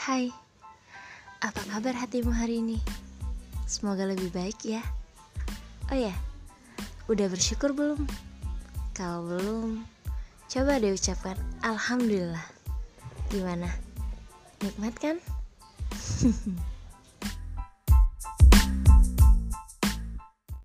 Hai, apa kabar hatimu hari ini? Semoga lebih baik ya. Oh ya, udah bersyukur belum? Kalau belum, coba deh ucapkan Alhamdulillah. Gimana? Nikmat kan?